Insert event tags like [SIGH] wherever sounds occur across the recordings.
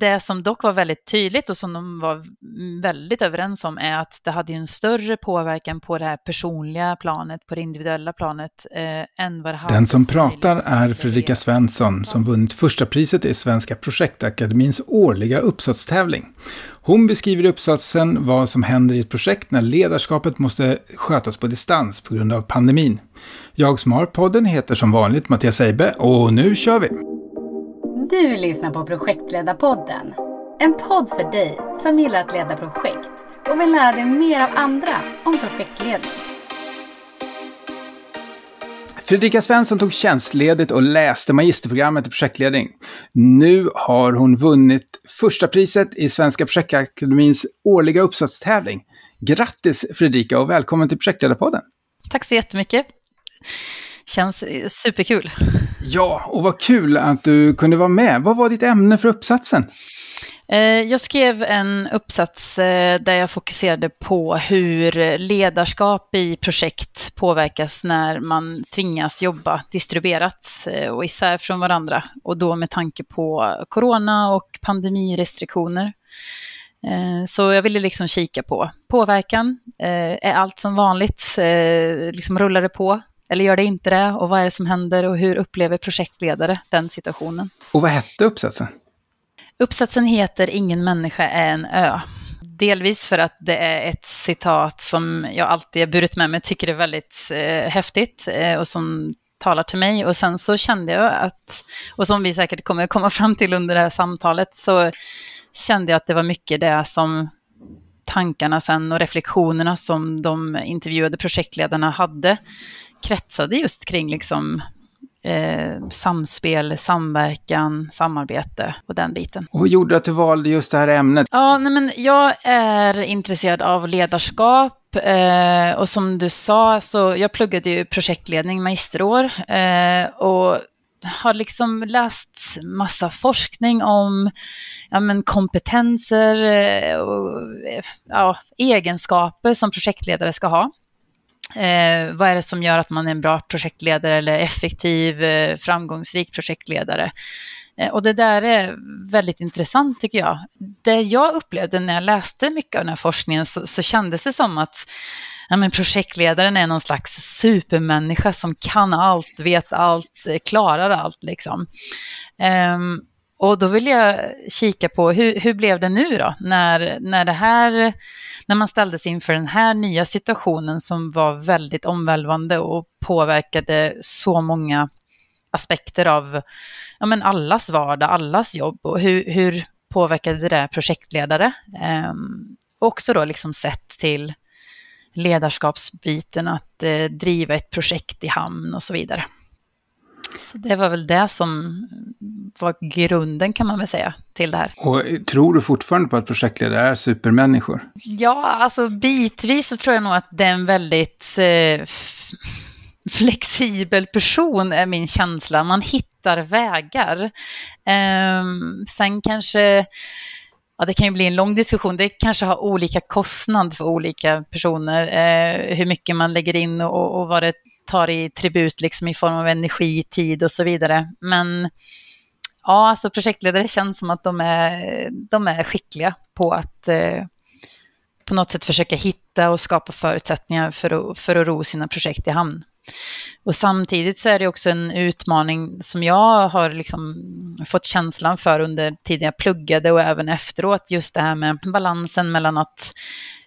det som dock var väldigt tydligt och som de var väldigt överens om är att det hade en större påverkan på det här personliga planet, på det individuella planet, eh, än vad det hade. Den som pratar är Fredrika Svensson som vunnit första priset i Svenska projektakademins årliga uppsatstävling. Hon beskriver i uppsatsen vad som händer i ett projekt när ledarskapet måste skötas på distans på grund av pandemin. Jag som har podden heter som vanligt Mattias Eibe och nu kör vi! Du lyssnar på Projektledarpodden. En podd för dig som gillar att leda projekt och vill lära dig mer av andra om projektledning. Fredrika Svensson tog tjänstledigt och läste magisterprogrammet i projektledning. Nu har hon vunnit första priset i Svenska Projektakademins årliga uppsatstävling. Grattis Fredrika och välkommen till Projektledarpodden! Tack så jättemycket! Känns superkul. Ja, och vad kul att du kunde vara med. Vad var ditt ämne för uppsatsen? Eh, jag skrev en uppsats eh, där jag fokuserade på hur ledarskap i projekt påverkas när man tvingas jobba distribuerat eh, och isär från varandra. Och då med tanke på corona och pandemirestriktioner. Så jag ville liksom kika på påverkan. Är allt som vanligt? Liksom rullar det på? Eller gör det inte det? Och vad är det som händer och hur upplever projektledare den situationen? Och vad hette uppsatsen? Uppsatsen heter Ingen människa är en ö. Delvis för att det är ett citat som jag alltid har burit med mig, tycker är väldigt eh, häftigt eh, och som talar till mig. Och sen så kände jag att, och som vi säkert kommer komma [LAUGHS] fram till under det här samtalet, så kände jag att det var mycket det som tankarna sen och reflektionerna som de intervjuade projektledarna hade kretsade just kring liksom eh, samspel, samverkan, samarbete och den biten. Och vad gjorde att du valde just det här ämnet? Ja, nej men jag är intresserad av ledarskap eh, och som du sa så jag pluggade ju projektledning magisterår eh, och har liksom läst massa forskning om ja, men kompetenser eh, och ja, egenskaper som projektledare ska ha. Eh, vad är det som gör att man är en bra projektledare eller effektiv, eh, framgångsrik projektledare? Eh, och det där är väldigt intressant tycker jag. Det jag upplevde när jag läste mycket av den här forskningen så, så kändes det som att ja, men projektledaren är någon slags supermänniska som kan allt, vet allt, eh, klarar allt. Liksom. Um, och då vill jag kika på hur, hur blev det nu då när, när, det här, när man ställdes inför den här nya situationen som var väldigt omvälvande och påverkade så många aspekter av ja, men allas vardag, allas jobb och hur, hur påverkade det projektledare? Ehm, också då liksom sett till ledarskapsbiten, att eh, driva ett projekt i hamn och så vidare. Så det var väl det som var grunden kan man väl säga till det här. Och tror du fortfarande på att projektledare är supermänniskor? Ja, alltså bitvis så tror jag nog att det är en väldigt eh, flexibel person är min känsla. Man hittar vägar. Eh, sen kanske ja, det kan ju bli en lång diskussion. Det kanske har olika kostnad för olika personer, eh, hur mycket man lägger in och, och vad det tar i tribut liksom i form av energi, tid och så vidare. Men ja, alltså projektledare känns som att de är, de är skickliga på att eh, på något sätt försöka hitta och skapa förutsättningar för att, för att ro sina projekt i hamn. Och samtidigt så är det också en utmaning som jag har liksom fått känslan för under tiden jag pluggade och även efteråt, just det här med balansen mellan att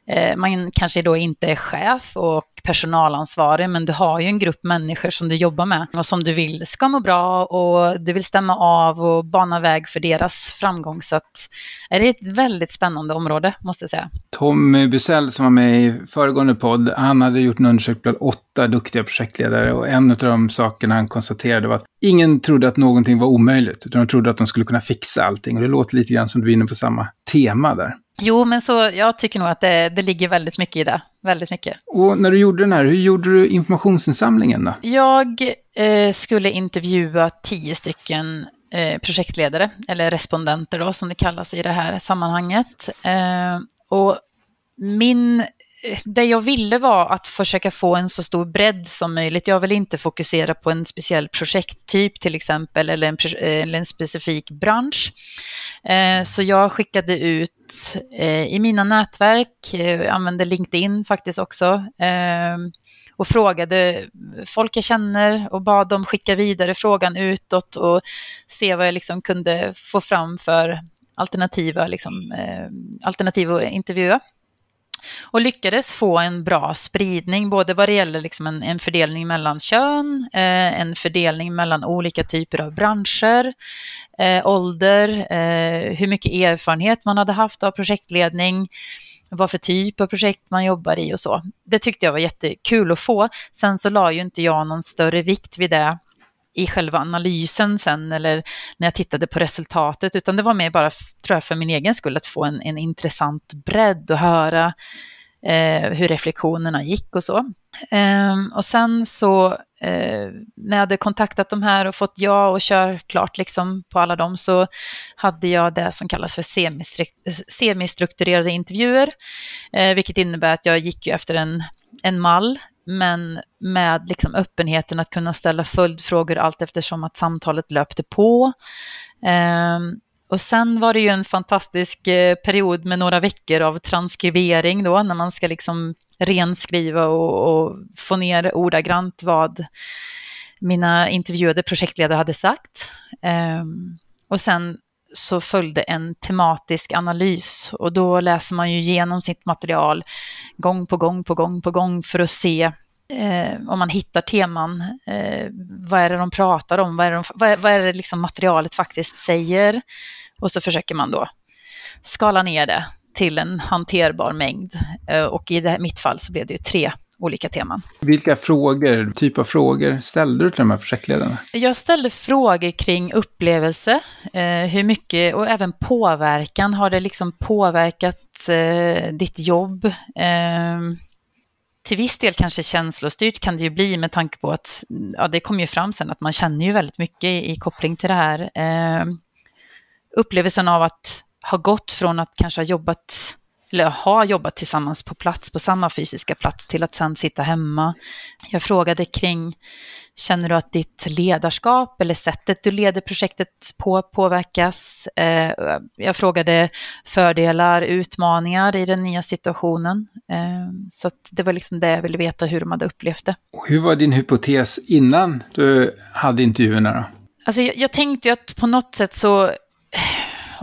Eh, man kanske då inte är chef och personalansvarig, men du har ju en grupp människor som du jobbar med och som du vill ska må bra och du vill stämma av och bana väg för deras framgång. Så att, är det är ett väldigt spännande område, måste jag säga. Tommy Bysell som var med i föregående podd, han hade gjort en undersökning bland åtta duktiga projektledare och en av de sakerna han konstaterade var att ingen trodde att någonting var omöjligt, utan de trodde att de skulle kunna fixa allting. Och det låter lite grann som du är inne på samma tema där. Jo, men så jag tycker nog att det, det ligger väldigt mycket i det. Väldigt mycket. Och när du gjorde den här, hur gjorde du informationsinsamlingen då? Jag eh, skulle intervjua tio stycken eh, projektledare, eller respondenter då, som det kallas i det här sammanhanget. Eh, och min det jag ville var att försöka få en så stor bredd som möjligt. Jag vill inte fokusera på en speciell projekttyp till exempel eller en, eh, eller en specifik bransch. Eh, så jag skickade ut eh, i mina nätverk, använde LinkedIn faktiskt också och frågade folk jag känner och bad dem skicka vidare frågan utåt och se vad jag liksom kunde få fram för alternativa, liksom, alternativ att intervjua och lyckades få en bra spridning, både vad det gäller liksom en, en fördelning mellan kön, eh, en fördelning mellan olika typer av branscher, eh, ålder, eh, hur mycket erfarenhet man hade haft av projektledning, vad för typ av projekt man jobbar i och så. Det tyckte jag var jättekul att få. Sen så la ju inte jag någon större vikt vid det i själva analysen sen eller när jag tittade på resultatet, utan det var mer bara, tror jag, för min egen skull att få en, en intressant bredd och höra eh, hur reflektionerna gick och så. Eh, och sen så eh, när jag hade kontaktat de här och fått ja och kör klart liksom på alla dem så hade jag det som kallas för semistrukturerade intervjuer, eh, vilket innebär att jag gick ju efter en en mall men med liksom öppenheten att kunna ställa följdfrågor allt eftersom att samtalet löpte på. Um, och sen var det ju en fantastisk eh, period med några veckor av transkribering då, när man ska liksom renskriva och, och få ner ordagrant vad mina intervjuade projektledare hade sagt. Um, och sen så följde en tematisk analys och då läser man ju igenom sitt material gång på gång på gång på gång för att se eh, om man hittar teman. Eh, vad är det de pratar om? Vad är det, de, vad är, vad är det liksom materialet faktiskt säger? Och så försöker man då skala ner det till en hanterbar mängd. Eh, och i det, mitt fall så blev det ju tre olika teman. Vilka frågor, typ av frågor ställde du till de här projektledarna? Jag ställde frågor kring upplevelse, eh, hur mycket och även påverkan. Har det liksom påverkat eh, ditt jobb? Eh, till viss del kanske känslostyrt kan det ju bli med tanke på att ja, det kommer ju fram sen att man känner ju väldigt mycket i, i koppling till det här. Eh, upplevelsen av att ha gått från att kanske ha jobbat eller har jobbat tillsammans på plats, på samma fysiska plats, till att sen sitta hemma. Jag frågade kring, känner du att ditt ledarskap eller sättet du leder projektet på påverkas? Eh, jag frågade fördelar, utmaningar i den nya situationen. Eh, så det var liksom det jag ville veta, hur de hade upplevt det. Och hur var din hypotes innan du hade intervjuerna då? Alltså jag, jag tänkte ju att på något sätt så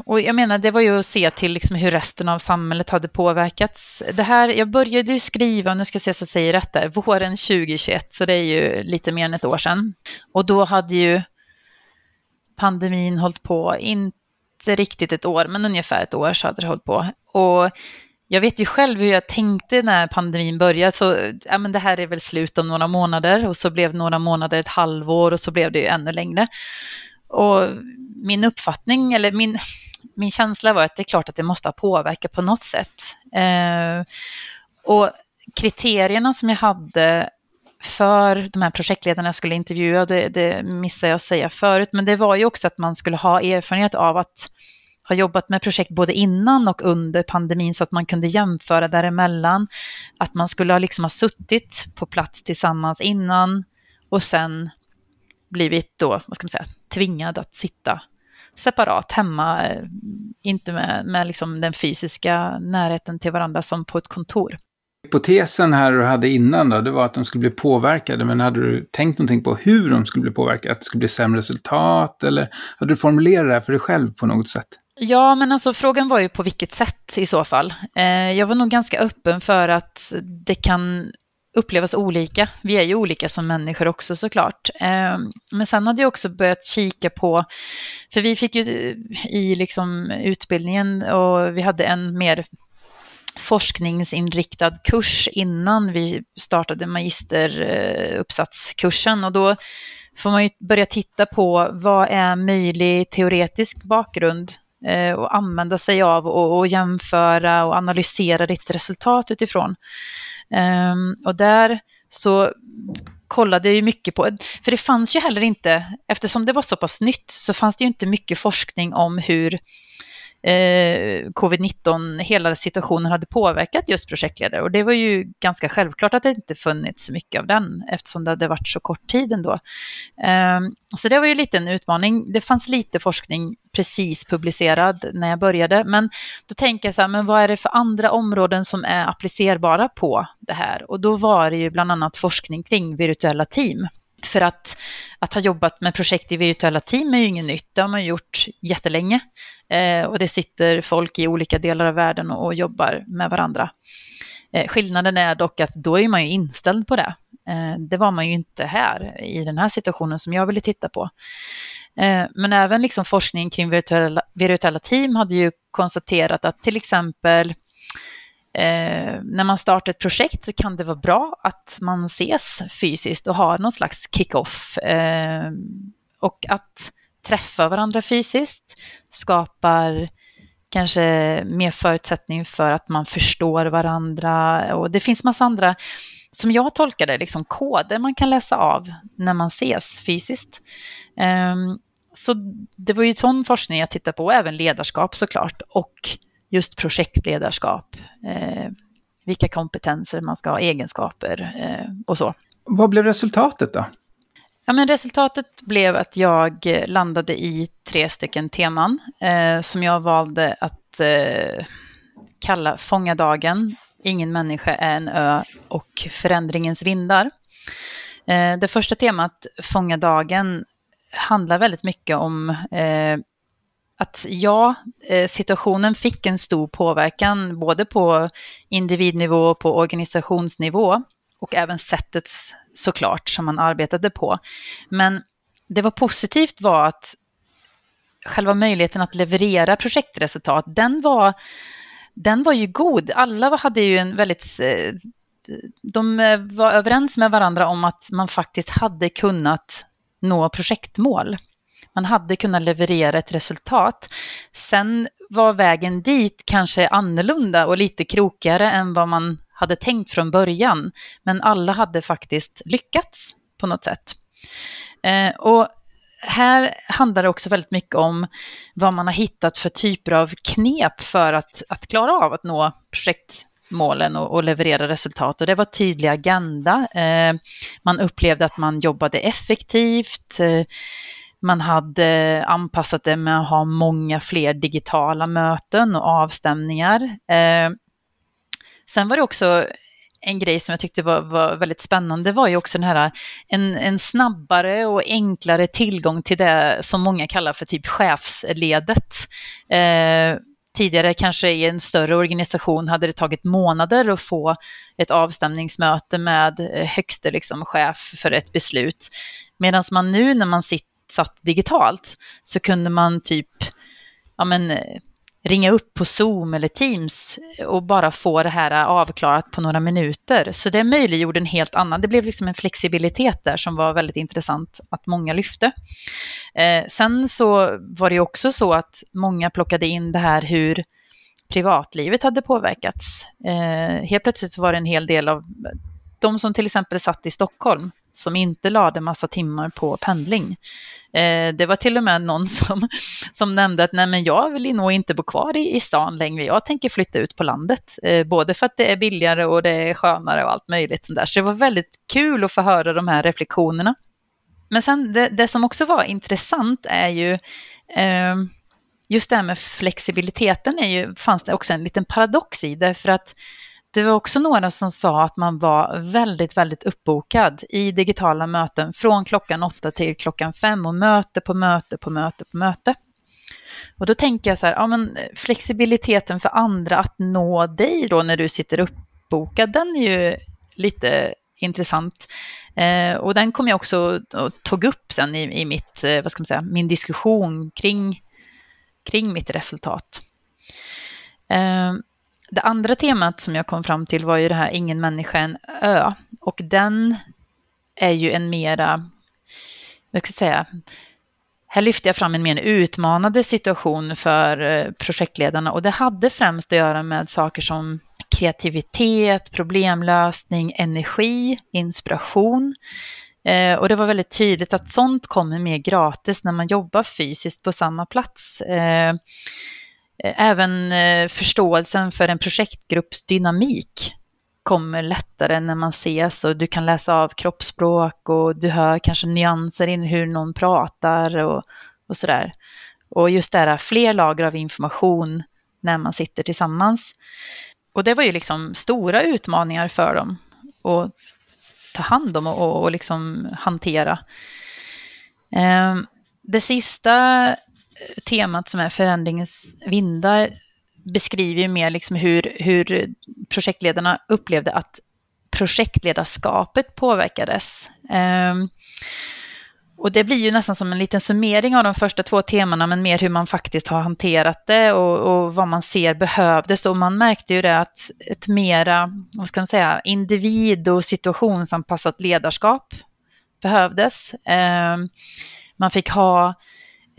och jag menar, det var ju att se till liksom hur resten av samhället hade påverkats. Det här, jag började ju skriva, nu ska jag se så jag säger rätt där, våren 2021, så det är ju lite mer än ett år sedan. Och då hade ju pandemin hållit på, inte riktigt ett år, men ungefär ett år så hade det hållit på. Och jag vet ju själv hur jag tänkte när pandemin började, så ja, men det här är väl slut om några månader och så blev några månader ett halvår och så blev det ju ännu längre. Och min uppfattning, eller min, min känsla var att det är klart att det måste ha påverkat på något sätt. Eh, och kriterierna som jag hade för de här projektledarna jag skulle intervjua, det, det missade jag att säga förut, men det var ju också att man skulle ha erfarenhet av att ha jobbat med projekt både innan och under pandemin så att man kunde jämföra däremellan. Att man skulle ha, liksom ha suttit på plats tillsammans innan och sen blivit då, vad ska man säga, tvingad att sitta separat hemma, eh, inte med, med liksom den fysiska närheten till varandra som på ett kontor. Hypotesen här du hade innan då, det var att de skulle bli påverkade, men hade du tänkt någonting på hur de skulle bli påverkade? Att det skulle bli sämre resultat, eller hade du formulerat det här för dig själv på något sätt? Ja, men alltså frågan var ju på vilket sätt i så fall. Eh, jag var nog ganska öppen för att det kan upplevas olika. Vi är ju olika som människor också såklart. Ehm, men sen hade jag också börjat kika på, för vi fick ju eh, i liksom utbildningen och vi hade en mer forskningsinriktad kurs innan vi startade magisteruppsatskursen och då får man ju börja titta på vad är möjlig teoretisk bakgrund eh, och använda sig av och jämföra och analysera ditt resultat utifrån. Um, och där så kollade jag ju mycket på, för det fanns ju heller inte, eftersom det var så pass nytt, så fanns det ju inte mycket forskning om hur Eh, covid-19, hela situationen hade påverkat just projektledare. Och det var ju ganska självklart att det inte funnits så mycket av den eftersom det hade varit så kort tid ändå. Ehm, så det var ju lite en utmaning. Det fanns lite forskning precis publicerad när jag började, men då tänker jag så här, men vad är det för andra områden som är applicerbara på det här? Och då var det ju bland annat forskning kring virtuella team. För att, att ha jobbat med projekt i virtuella team är ju inget nytt, det har man gjort jättelänge. Eh, och det sitter folk i olika delar av världen och, och jobbar med varandra. Eh, skillnaden är dock att då är man ju inställd på det. Eh, det var man ju inte här i den här situationen som jag ville titta på. Eh, men även liksom forskning kring virtuella, virtuella team hade ju konstaterat att till exempel Eh, när man startar ett projekt så kan det vara bra att man ses fysiskt och har någon slags kick-off. Eh, och att träffa varandra fysiskt skapar kanske mer förutsättning för att man förstår varandra. Och det finns massa andra, som jag tolkar det, liksom koder man kan läsa av när man ses fysiskt. Eh, så det var ju sån forskning jag tittade på, även ledarskap såklart. Och just projektledarskap, eh, vilka kompetenser man ska ha, egenskaper eh, och så. Vad blev resultatet då? Ja, men resultatet blev att jag landade i tre stycken teman eh, som jag valde att eh, kalla Fångadagen, Ingen människa är en ö och Förändringens vindar. Eh, det första temat, Fångadagen, handlar väldigt mycket om eh, att ja, eh, situationen fick en stor påverkan både på individnivå och på organisationsnivå och även sättet såklart som man arbetade på. Men det var positivt var att själva möjligheten att leverera projektresultat, den var, den var ju god. Alla hade ju en väldigt... De eh, var överens med varandra om att man faktiskt hade kunnat nå projektmål. Man hade kunnat leverera ett resultat. Sen var vägen dit kanske annorlunda och lite krokigare än vad man hade tänkt från början. Men alla hade faktiskt lyckats på något sätt. Eh, och här handlar det också väldigt mycket om vad man har hittat för typer av knep för att, att klara av att nå projektmålen och, och leverera resultat. Och det var tydlig agenda. Eh, man upplevde att man jobbade effektivt. Eh, man hade anpassat det med att ha många fler digitala möten och avstämningar. Eh, sen var det också en grej som jag tyckte var, var, väldigt spännande var ju också den här en, en snabbare och enklare tillgång till det som många kallar för typ chefsledet. Eh, tidigare kanske i en större organisation hade det tagit månader att få ett avstämningsmöte med högste liksom, chef för ett beslut. Medan man nu när man sitter satt digitalt så kunde man typ ja, men, ringa upp på Zoom eller Teams och bara få det här avklarat på några minuter. Så det möjliggjorde en helt annan, det blev liksom en flexibilitet där som var väldigt intressant att många lyfte. Eh, sen så var det ju också så att många plockade in det här hur privatlivet hade påverkats. Eh, helt plötsligt så var det en hel del av de som till exempel satt i Stockholm som inte lade massa timmar på pendling. Eh, det var till och med någon [LAUGHS] som, som nämnde att nej men jag vill nog inte bo kvar i, i stan längre, jag tänker flytta ut på landet. Eh, både för att det är billigare och det är skönare och allt möjligt sånt där. Så det var väldigt kul att få höra de här reflektionerna. Men sen det, det som också var intressant är ju eh, just det här med flexibiliteten är ju, fanns det också en liten paradox i, därför att det var också några som sa att man var väldigt, väldigt uppbokad i digitala möten från klockan åtta till klockan fem och möte på möte på möte på möte. Och då tänker jag så här, ja men flexibiliteten för andra att nå dig då när du sitter uppbokad, den är ju lite intressant. Eh, och den kom jag också och tog upp sen i, i mitt, eh, vad ska man säga, min diskussion kring, kring mitt resultat. Eh, det andra temat som jag kom fram till var ju det här Ingen människa en ö. Och den är ju en mera, vad ska jag säga, här lyfte jag fram en mer utmanande situation för eh, projektledarna och det hade främst att göra med saker som kreativitet, problemlösning, energi, inspiration. Eh, och det var väldigt tydligt att sånt kommer mer gratis när man jobbar fysiskt på samma plats. Eh, Eh, även eh, förståelsen för en projektgrupps dynamik kommer lättare när man ses och du kan läsa av kroppsspråk och du hör kanske nyanser in hur någon pratar och, och sådär. Och just det här, fler lager av information när man sitter tillsammans. Och det var ju liksom stora utmaningar för dem att ta hand om och, och liksom hantera. Eh, det sista temat som är förändringens vindar beskriver ju mer liksom hur, hur projektledarna upplevde att projektledarskapet påverkades. Um, och det blir ju nästan som en liten summering av de första två temana, men mer hur man faktiskt har hanterat det och, och vad man ser behövdes. Och man märkte ju det att ett mera, vad ska man säga, individ och situationsanpassat ledarskap behövdes. Um, man fick ha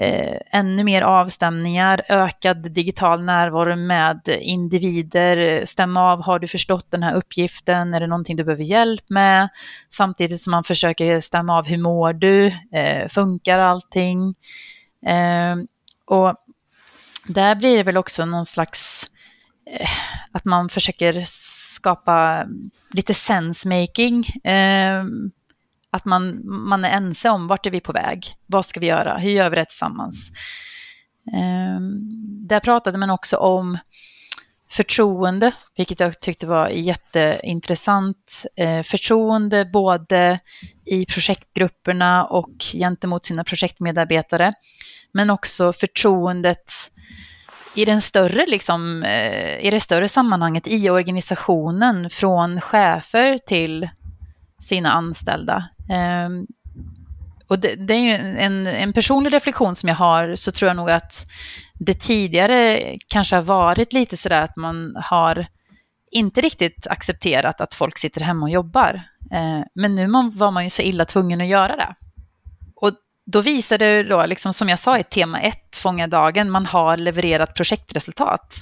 eh, ännu mer avstämningar, ökad digital närvaro med individer, stämma av, har du förstått den här uppgiften, är det någonting du behöver hjälp med? Samtidigt som man försöker stämma av, hur mår du? Eh, funkar allting? Eh, och där blir det väl också någon slags eh, att man försöker skapa lite sensemaking. Eh, att man, man är ense om vart är vi på väg, vad ska vi göra, hur gör vi det tillsammans. Ehm, där pratade man också om förtroende, vilket jag tyckte var jätteintressant. Eh, förtroende både i projektgrupperna och gentemot sina projektmedarbetare, men också förtroendet i, den större, liksom, eh, i det större sammanhanget i organisationen från chefer till sina anställda. Ehm, och det, det, är ju en, en personlig reflektion som jag har, så tror jag nog att det tidigare kanske har varit lite sådär att man har inte riktigt accepterat att folk sitter hemma och jobbar. Ehm, men nu var man ju så illa tvungen att göra det. Och då visade det då, liksom som jag sa i tema 1, Fånga dagen, man har levererat projektresultat.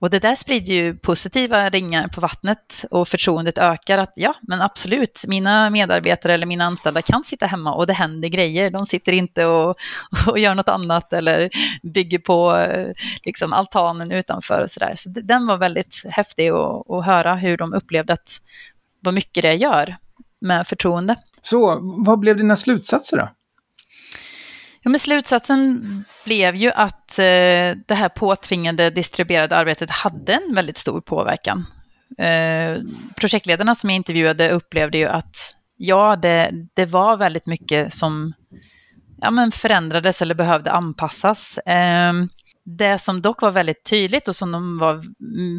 Och det där sprider ju positiva ringar på vattnet och förtroendet ökar att ja, men absolut, mina medarbetare eller mina anställda kan sitta hemma och det händer grejer. De sitter inte och, [LAUGHS] och gör något annat eller bygger på eh, liksom, altanen utanför och sådär. Så den var väldigt häftig att, att höra hur de upplevde att vad mycket det gör med förtroende. Så vad blev dina slutsatser då? Ja, men slutsatsen blev ju att eh, det här påtvingade distribuerade arbetet hade en väldigt stor påverkan. Eh, projektledarna som jag intervjuade upplevde ju att ja, det, det var väldigt mycket som ja, men förändrades eller behövde anpassas. Ehm, det som dock var väldigt tydligt och som de var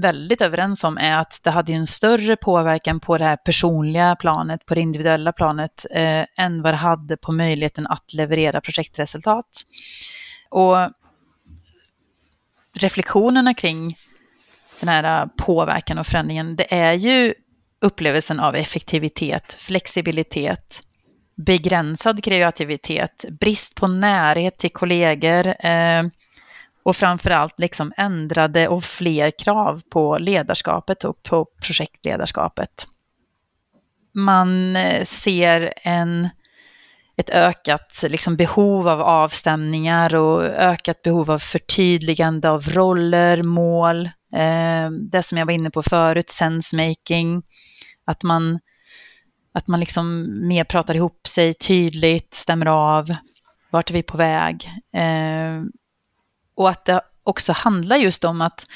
väldigt överens om är att det hade en större påverkan på det här personliga planet, på det individuella planet, eh, än vad det hade på möjligheten att leverera projektresultat. Och reflektionerna kring den här eh, påverkan och förändringen, det är ju upplevelsen av effektivitet, flexibilitet, begränsad kreativitet, brist på närhet till kollegor, eh, och framförallt liksom ändrade och fler krav på ledarskapet och på projektledarskapet. Man eh, ser en, ett ökat liksom behov av avstämningar och ökat behov av förtydligande av roller, mål, eh, det som jag var inne på förut, sensemaking, att man, att man liksom mer pratar ihop sig tydligt, stämmer av, vart är vi på väg? Eh, och att det också handlar just om att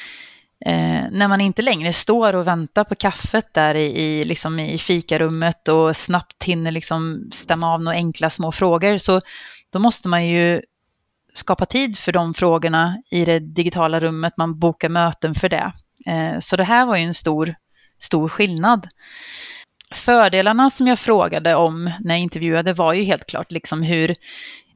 eh, när man inte längre står och väntar på kaffet där i, i, liksom i fikarummet och snabbt hinner liksom stämma av några enkla små frågor, så då måste man ju skapa tid för de frågorna i det digitala rummet, man bokar möten för det. Eh, så det här var ju en stor, stor skillnad. Fördelarna som jag frågade om när jag intervjuade var ju helt klart liksom hur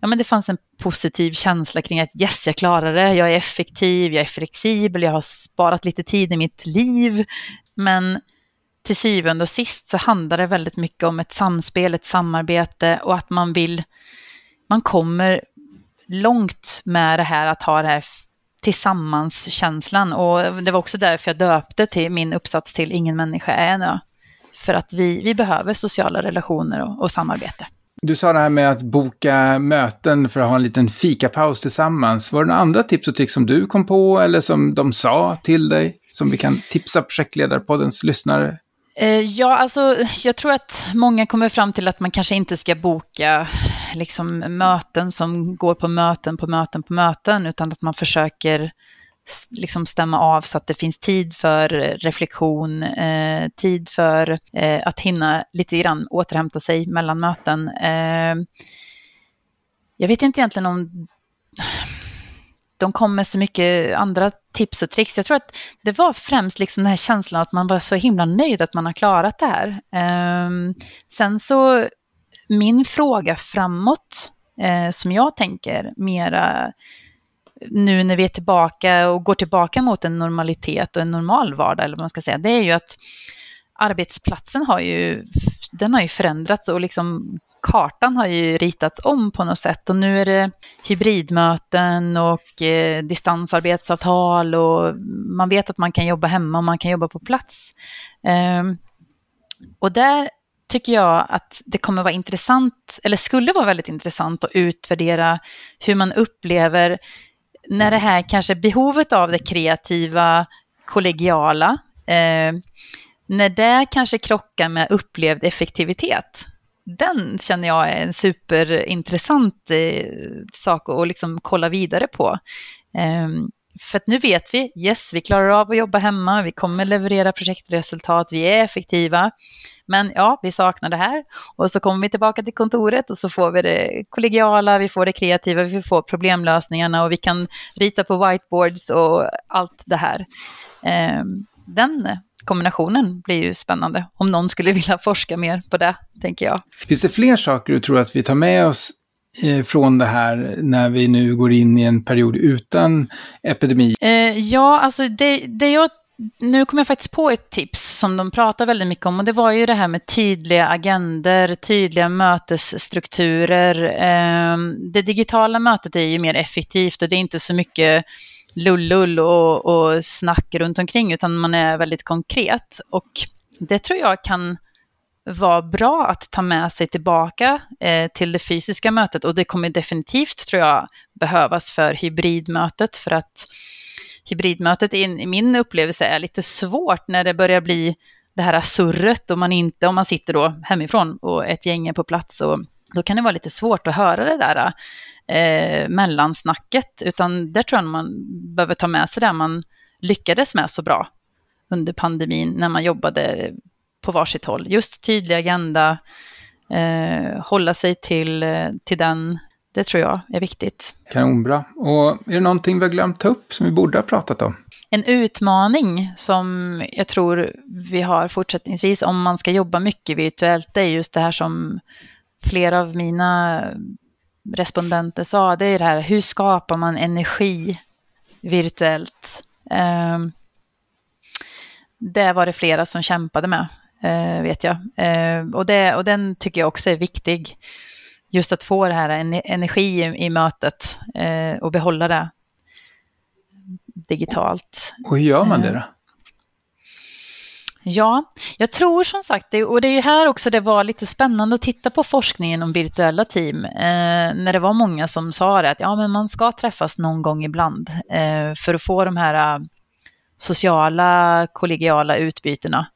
ja, men det fanns en positiv känsla kring att yes, jag klarar det, jag är effektiv, jag är flexibel, jag har sparat lite tid i mitt liv. Men till syvende och sist så handlar det väldigt mycket om ett samspel, ett samarbete och att man vill, man kommer långt med det här att ha det här tillsammanskänslan. Och det var också därför jag döpte till min uppsats till Ingen människa är en ö. För att vi, vi behöver sociala relationer och, och samarbete. Du sa det här med att boka möten för att ha en liten fikapaus tillsammans. Var det några andra tips och tricks som du kom på eller som de sa till dig? Som vi kan tipsa projektledarpoddens lyssnare? Eh, ja, alltså jag tror att många kommer fram till att man kanske inte ska boka liksom, möten som går på möten på möten på möten, utan att man försöker liksom stämma av så att det finns tid för reflektion, eh, tid för eh, att hinna lite grann återhämta sig mellan möten. Eh, jag vet inte egentligen om de kom med så mycket andra tips och tricks. Jag tror att det var främst liksom den här känslan att man var så himla nöjd att man har klarat det här. Eh, sen så, min fråga framåt, eh, som jag tänker mera nu när vi är tillbaka och går tillbaka mot en normalitet och en normal vardag, eller vad man ska säga, det är ju att arbetsplatsen har ju, den har ju förändrats och liksom kartan har ju ritats om på något sätt och nu är det hybridmöten och eh, distansarbetsavtal och man vet att man kan jobba hemma och man kan jobba på plats. Eh, och där tycker jag att det kommer vara intressant, eller skulle vara väldigt intressant att utvärdera hur man upplever när det här kanske behovet av det kreativa, kollegiala, eh, när det kanske krockar med upplevd effektivitet, den känner jag är en superintressant eh, sak att liksom kolla vidare på. Eh, för att nu vet vi, yes, vi klarar av att jobba hemma, vi kommer leverera projektresultat, vi är effektiva. Men ja, vi saknar det här. Och så kommer vi tillbaka till kontoret och så får vi det kollegiala, vi får det kreativa, vi får problemlösningarna och vi kan rita på whiteboards och allt det här. Eh, den kombinationen blir ju spännande. Om någon skulle [LAUGHS] vilja forska mer på det, tänker jag. Finns det fler saker du tror att vi tar med oss eh, från det här när vi nu går in i en period utan epidemi? Eh, ja, alltså det, det jag nu kom jag faktiskt på ett tips som de pratar väldigt mycket om och det var ju det här med tydliga agender, tydliga mötesstrukturer. Ehm, det digitala mötet är ju mer effektivt och det är inte så mycket lullull och, och snack runt omkring utan man är väldigt konkret och det tror jag kan vara bra att ta med sig tillbaka eh, till det fysiska mötet och det kommer definitivt tror jag behövas för hybridmötet för att hybridmötet i min upplevelse är lite svårt när det börjar bli det här surret och man inte, om man sitter då hemifrån och ett gäng är på plats och då kan det vara lite svårt att höra det där eh, mellansnacket, utan där tror jag man behöver ta med sig det man lyckades med så bra under pandemin när man jobbade på varsitt håll. Just tydlig agenda, eh, hålla sig till, eh, till den det tror jag är viktigt. Kanonbra. Och är det någonting vi har glömt ta upp som vi borde ha pratat om? En utmaning som jag tror vi har fortsättningsvis om man ska jobba mycket virtuellt, det är just det här som flera av mina respondenter sa, det är det här, hur skapar man energi virtuellt? Ehm, det var det flera som kämpade med, eh, vet jag. Ehm, och, det, och den tycker jag också är viktig just att få det här energi i, mötet eh, och behålla det digitalt. Och hur gör man det då? Ja, jag tror som sagt, och det är här också det var lite spännande att titta på forskningen om virtuella team. Eh, när det var många som sa det, att ja, men man ska träffas någon gång ibland eh, för att få de här eh, sociala, kollegiala utbytena.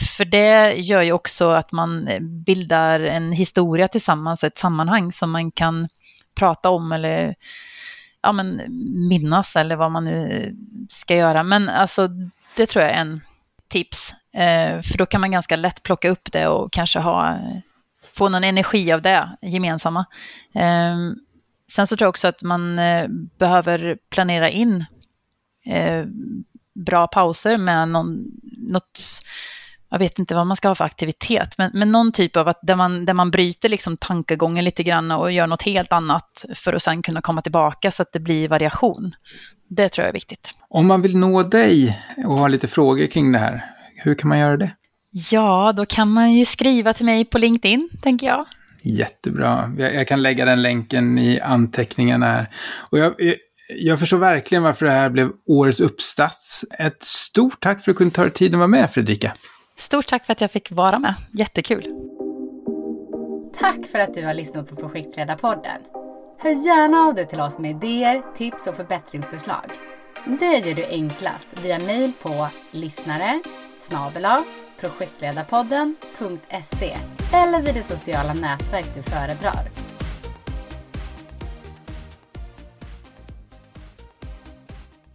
För det gör ju också att man eh, bildar en historia tillsammans och ett sammanhang som man kan prata om eller ja, men, minnas eller vad man nu eh, ska göra. Men alltså, det tror jag är en tips. Eh, för då kan man ganska lätt plocka upp det och kanske ha, få någon energi av det gemensamma. Ehm, sen så tror jag också att man behöver planera in bra pauser med någon, något jag vet inte vad man ska ha för aktivitet, men, men någon typ av att där man, där man bryter liksom tankegången lite grann och gör något helt annat för att sen kunna komma tillbaka så att det blir variation. Det tror jag är viktigt. Om man vill nå dig och ha lite frågor kring det här, hur kan man göra det? Ja, då kan man ju skriva till mig på LinkedIn, tänker jag. Jättebra. Jag kan lägga den länken i anteckningarna här. Och jag, jag förstår verkligen varför det här blev årets uppsats. Ett stort tack för att du kunde ta dig tid att vara med, Fredrika. Stort tack för att jag fick vara med. Jättekul. Tack för att du har lyssnat på Projektledarpodden. Hör gärna av dig till oss med idéer, tips och förbättringsförslag. Det gör du enklast via mejl på lyssnare projektledarpodden.se eller vid det sociala nätverk du föredrar.